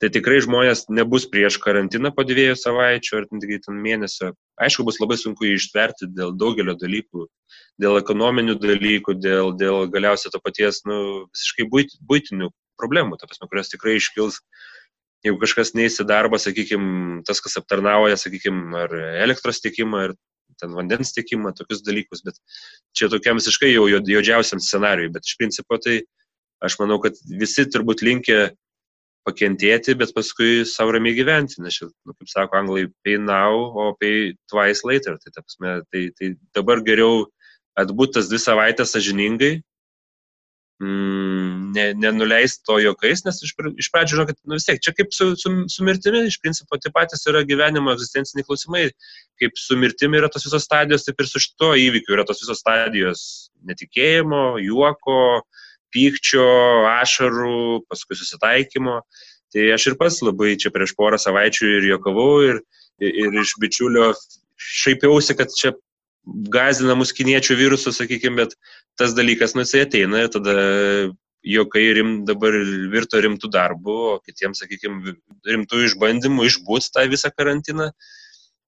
[SPEAKER 1] Tai tikrai žmonės nebus prieš karantiną po dviejų savaičių ar ten mėnesio. Aišku, bus labai sunku jį ištverti dėl daugelio dalykų, dėl ekonominių dalykų, dėl, dėl galiausiai to paties nu, visiškai būtinių problemų, ta prasme, kurios tikrai iškils, jeigu kažkas neįsi darbą, sakykime, tas, kas aptarnauja, sakykime, ar elektros tiekimą, ar ten vandens tiekimą, tokius dalykus, bet čia tokiam visiškai jau juodžiausiam scenariui, bet iš principo tai aš manau, kad visi turbūt linkia pakentėti, bet paskui savo ramiai gyventi, nes, nu, kaip sako anglai, pay now, o pay twice later. Tai, tapsme, tai, tai dabar geriau atbūt tas dvi savaitės sažiningai, mm, ne, nenuleisti to jokais, nes iš, iš pradžių, žinokit, nu vis tiek, čia kaip su, su, su mirtimi, iš principo, tai patys yra gyvenimo egzistenciniai klausimai, kaip su mirtimi yra tos visos stadijos, taip ir su šito įvykiu yra tos visos stadijos netikėjimo, juoko, pykčio, ašarų, paskui susitaikymo. Tai aš ir pats labai čia prieš porą savaičių ir juokavau ir, ir iš bičiulio šaipiausi, kad čia gazina mus kiniečių virusų, sakykime, bet tas dalykas, nu, jisai ateina tada jokai rim, dabar virto rimtų darbų, o kitiems, sakykime, rimtų išbandymų išbūt tą visą karantiną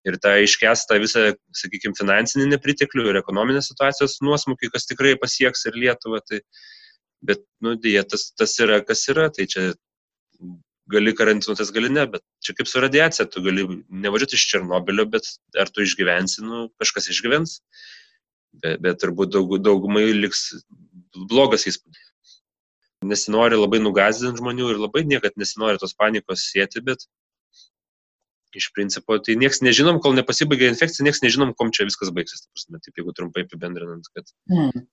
[SPEAKER 1] ir tą iškestą visą, sakykime, finansinį nepriteklių ir ekonominės situacijos nuosmukį, kas tikrai pasieks ir Lietuvą. Tai, bet, nu, dėja, tas, tas yra, kas yra, tai čia gali karantinuotis, gali ne, bet čia kaip su radiacija, tu gali nevažiuoti iš Černobilio, bet ar tu išgyvensi, nu, kažkas išgyvens, bet, bet turbūt daug, daugumai liks blogas įspūdis. Nesinori labai nugazdinti žmonių ir labai niekad nesinori tos panikos sėti, bet iš principo tai nieks nežinom, kol nepasibaigė infekcija, nieks nežinom, kom čia viskas baigsis. Taip, jeigu trumpai apibendrinant, kad mm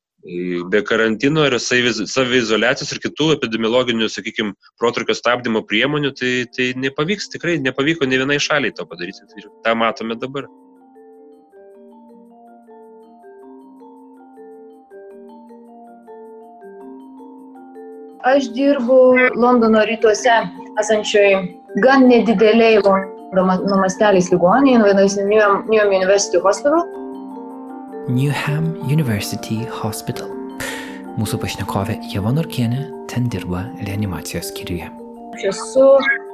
[SPEAKER 1] be karantino ir savizolacijos ir kitų epidemiologinių, sakykime, protrukio stabdymo priemonių, tai, tai nepavyks, tikrai nepavyko ne vienai šaliai to padaryti. Tai tą matome dabar.
[SPEAKER 3] Aš dirbu Londono rytuose esančioj gan nedideliai Londono masteliais ligoniniai, vadinasi Newham University Hospital.
[SPEAKER 4] Newham University Hospital. Mūsų pašnekovė Jeva Norkienė ten dirba reanimacijos skyriuje.
[SPEAKER 3] Aš esu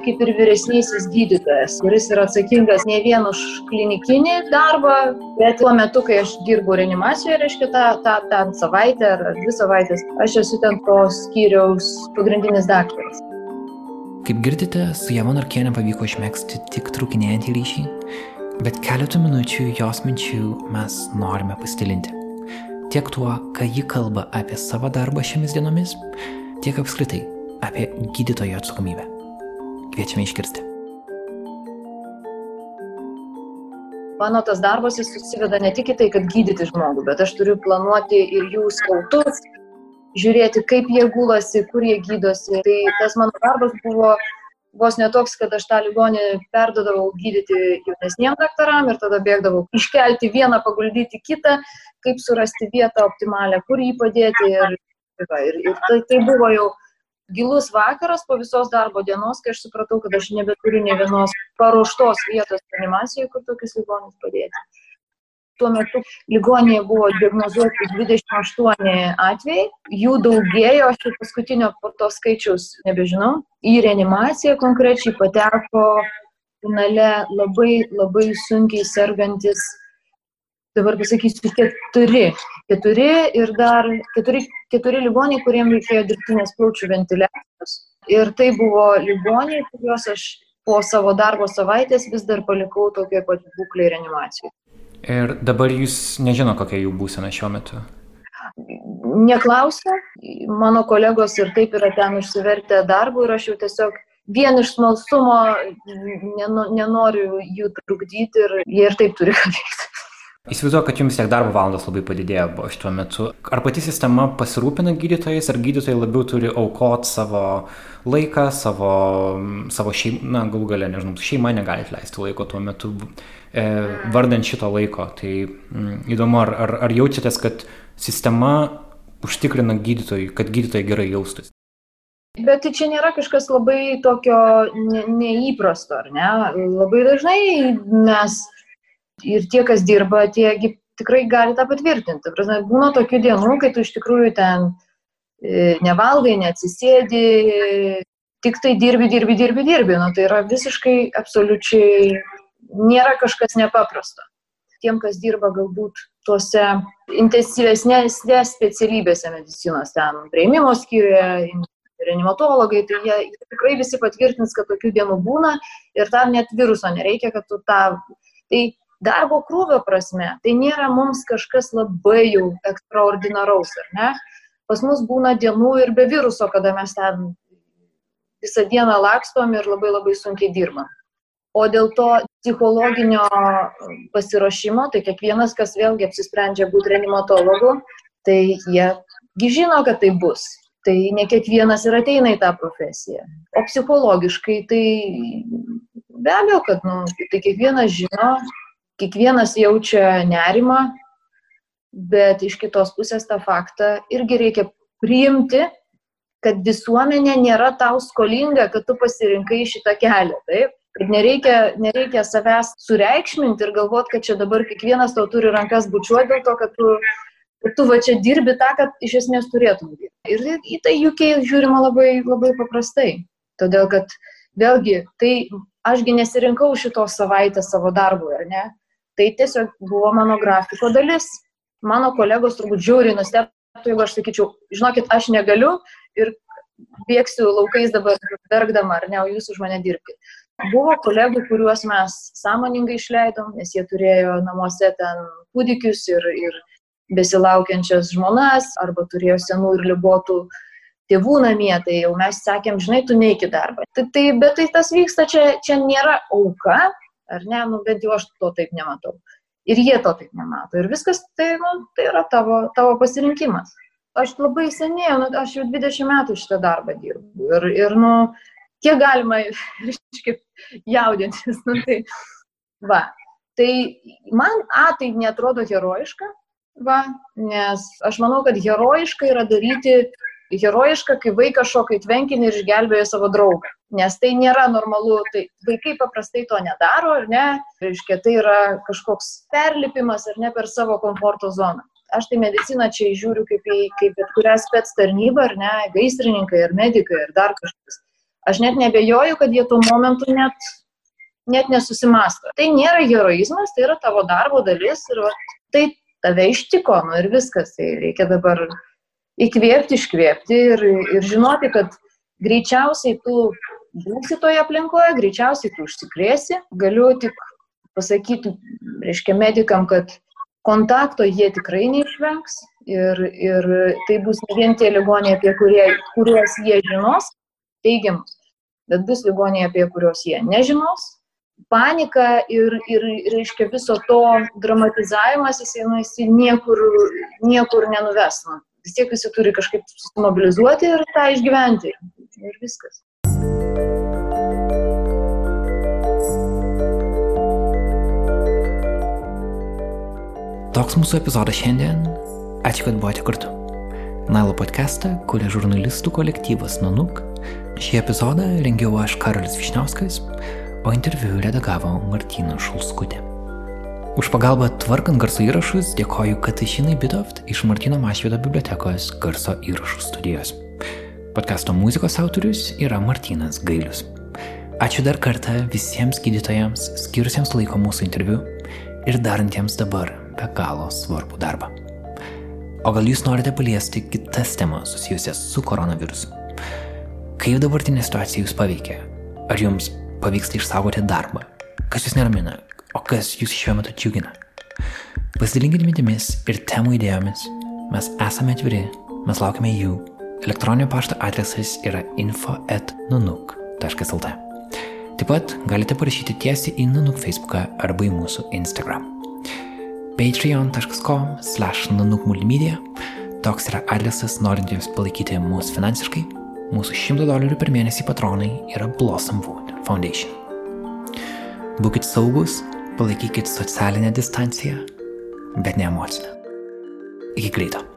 [SPEAKER 3] kaip ir vyresnysis gydytojas, kuris yra atsakingas ne vien už klinikinį darbą, bet tuo metu, kai aš dirbu reanimacijoje, reiškia tą, tą, tą savaitę ar dvi savaitės, aš esu ten to skyriaus pagrindinis daktaras.
[SPEAKER 4] Kaip girdite, su Jeva Norkienė pavyko išmėgsti tik trukinėjantį ryšį, bet keletų minučių jos minčių mes norime pastilinti. Tiek tuo, ką ji kalba apie savo darbą šiomis dienomis, tiek apskritai apie gydytojo atsakomybę. Kviečiame išgirsti.
[SPEAKER 3] Mano tas darbas jis susiveda ne tik į tai, kad gydyti žmogų, bet aš turiu planuoti ir jų skautus, žiūrėti, kaip jie gulasi, kur jie gydosi. Tai tas mano darbas buvo vos netoks, kad aš tą ligonį perdodavau gydyti jaunesniem daktaram ir tada bėgdavau iškelti vieną, paguldyti kitą, kaip surasti vietą optimalę, kur jį padėti. Ir, ir, ir tai, tai buvo jau gilus vakaras po visos darbo dienos, kai aš supratau, kad aš nebeturiu ne vienos paruoštos vietos animacijoje, kur tokius ligonius padėti tuo metu ligoninėje buvo diagnozuoti 28 atvejai, jų daugėjo, aš jau paskutinio po to skaičiaus nebežinau. Į reanimaciją konkrečiai pateko finale labai labai sunkiai sergantis, dabar pasakysiu, keturi. Keturi ir dar keturi, keturi ligoniai, kuriems reikėjo dirbtinės plaučių ventiliacijos. Ir tai buvo ligoniai, kuriuos aš po savo darbo savaitės vis dar palikau tokioje pat būklėje reanimacijoje.
[SPEAKER 4] Ir dabar jūs nežino, kokia jų būsena šiuo metu?
[SPEAKER 3] Neklausia, mano kolegos ir taip yra ten užsivertę darbų ir aš jau tiesiog vien iš smalsumo nenoriu jų trukdyti ir jie ir taip turi ką veikti.
[SPEAKER 4] Įsivaizduoju, kad jums tiek darbo valandos labai padidėjo buvo šituo metu. Ar pati sistema pasirūpina gydytojais, ar gydytojai labiau turi aukoti savo laiką, savo, savo šeimą, na, galų galę, nežinau, šeima negali leisti laiko tuo metu e, vardant šito laiko. Tai mm, įdomu, ar, ar, ar jaučiatės, kad sistema užtikrina gydytojui, kad gydytojai gerai jaustųsi?
[SPEAKER 3] Bet tai čia nėra kažkas labai tokio ne, neįprasto, ar ne? Labai dažnai mes ir tie, kas dirba, tiegi tikrai gali tą patvirtinti. Prasme, būna tokių dienų, kai tu iš tikrųjų ten e, nevalgai, neatsisėdi, tik tai dirbi, dirbi, dirbi, dirbi. Nu, tai yra visiškai, absoliučiai, nėra kažkas nepaprasto. Tiem, kas dirba galbūt tuose intensyvesnėse specialybėse medicinos, ten prieimimo skyriuje, reanimatologai, tai jie tikrai visi patvirtins, kad tokių dienų būna ir tam net viruso nereikia, kad tu tą... Tai darbo krūvio prasme, tai nėra mums kažkas labai jau ekstraordinaraus, ar ne? Pas mus būna dienų ir be viruso, kada mes ten visą dieną lakstom ir labai labai sunkiai dirbam. O dėl to psichologinio pasiruošimo, tai kiekvienas, kas vėlgi apsisprendžia būti reanimatologu, tai jiegi žino, kad tai bus. Tai ne kiekvienas ir ateina į tą profesiją. O psichologiškai tai be abejo, kad nu, tai kiekvienas žino, kiekvienas jaučia nerimą, bet iš kitos pusės tą faktą irgi reikia priimti, kad visuomenė nėra tau skolinga, kad tu pasirinkai šitą kelią. Taip? Kad nereikia, nereikia savęs sureikšminti ir galvoti, kad čia dabar kiekvienas tau turi rankas bučiuoti dėl to, kad tu, kad tu va čia dirbi tą, kad iš esmės turėtum. Ir į tai UK žiūrima labai, labai paprastai. Todėl, kad vėlgi, tai ašgi nesirinkau šitos savaitės savo darbui, ar ne? Tai tiesiog buvo mano grafiko dalis. Mano kolegos turbūt žiūri nustebtų, jeigu aš sakyčiau, žinokit, aš negaliu ir bėgsiu laukais dabar verkdama, ar ne, o jūs už mane dirbkite. Buvo kolegų, kuriuos mes sąmoningai išleidom, nes jie turėjo namuose ten kūdikius ir, ir besilaukiančias žmonas, arba turėjo senų ir ligotų tėvų namie, tai jau mes sakėm, žinai, tu neiki darbą. Tai, tai, bet tai tas vyksta, čia, čia nėra auka, ar ne, nu bent jau aš to taip nematau. Ir jie to taip nemato. Ir viskas tai, nu, tai yra tavo, tavo pasirinkimas. Aš labai seniai, nu, aš jau 20 metų šitą darbą dirbu. Ir, ir nu, kiek galima, reiškia, jaudintis. Nu, tai, va. Tai man, a, tai netrodo herojiška, va, nes aš manau, kad herojiška yra daryti herojiška, kai vaikas šoka į tvenkinį ir išgelbėjo savo draugą. Nes tai nėra normalu, tai vaikai paprastai to nedaro, ar ne? Reiškia, tai yra kažkoks perlipimas ar ne per savo komforto zoną. Aš tai mediciną čia žiūriu kaip į kaip bet kurią spets tarnybą, ar ne, gaisrininkai, ar medikai, ar dar kažkas. Aš net nebejoju, kad jie tuo momentu net, net nesusimasto. Tai nėra heroizmas, tai yra tavo darbo dalis ir va, tai tave ištiko, nu ir viskas. Tai reikia dabar įkvėpti, iškvėpti ir, ir žinoti, kad greičiausiai tu būsi toje aplinkoje, greičiausiai tu užsikrėsi. Galiu tik pasakyti, reiškia, medikam, kad kontakto jie tikrai neišvengs ir, ir tai bus ne vien tie ligoniai, apie kurie, kuriuos jie žinos, teigiamus, bet bus ligoniai, apie kuriuos jie nežinos. Panika ir, ir reiškia, viso to dramatizavimas, jisai, nu, jisai niekur, niekur nenuves. Nu, vis tiek visi turi kažkaip susimobilizuoti ir tą išgyventi. Ir viskas.
[SPEAKER 4] Toks mūsų epizodas šiandien. Ačiū, kad buvote kartu. Nailo podcastą kuria žurnalistų kolektyvas Nanuk. Šį epizodą rengiau aš Karolis Višniauskas, o interviu redagavo Martina Šulskutė. Už pagalbą tvarkant garso įrašus dėkoju Katašinai Bitoft iš Martino Mašvido bibliotekos garso įrašų studijos. Podkasto muzikos autorius yra Martinas Gailius. Ačiū dar kartą visiems gydytojams, skirusiems laiko mūsų interviu ir darantiems dabar be galo svarbų darbą. O gal jūs norite paliesti kitas temas susijusias su koronavirusu? Kaip dabartinė situacija jūs paveikia? Ar jums pavyksta išsaugoti darbą? Kas jūs neramina? O kas jūs šiuo metu džiugina? Pasidalinkite mintimis ir temų idėjomis. Mes esame atviri, mes laukiame jų. Elektroninio pašto adresas yra info.nunuk.lt. Taip pat galite parašyti tiesiai į Nanuk Facebooką arba į mūsų Instagram. patreon.com slash nanuk multimedia Toks yra adresas norintiems palaikyti mūsų finansiškai. Mūsų 100 dolerių per mėnesį patronai yra Blossom Wood Foundation. Būkite saugus palaikykit socialinę distanciją, bet ne emocinę. Iki greito.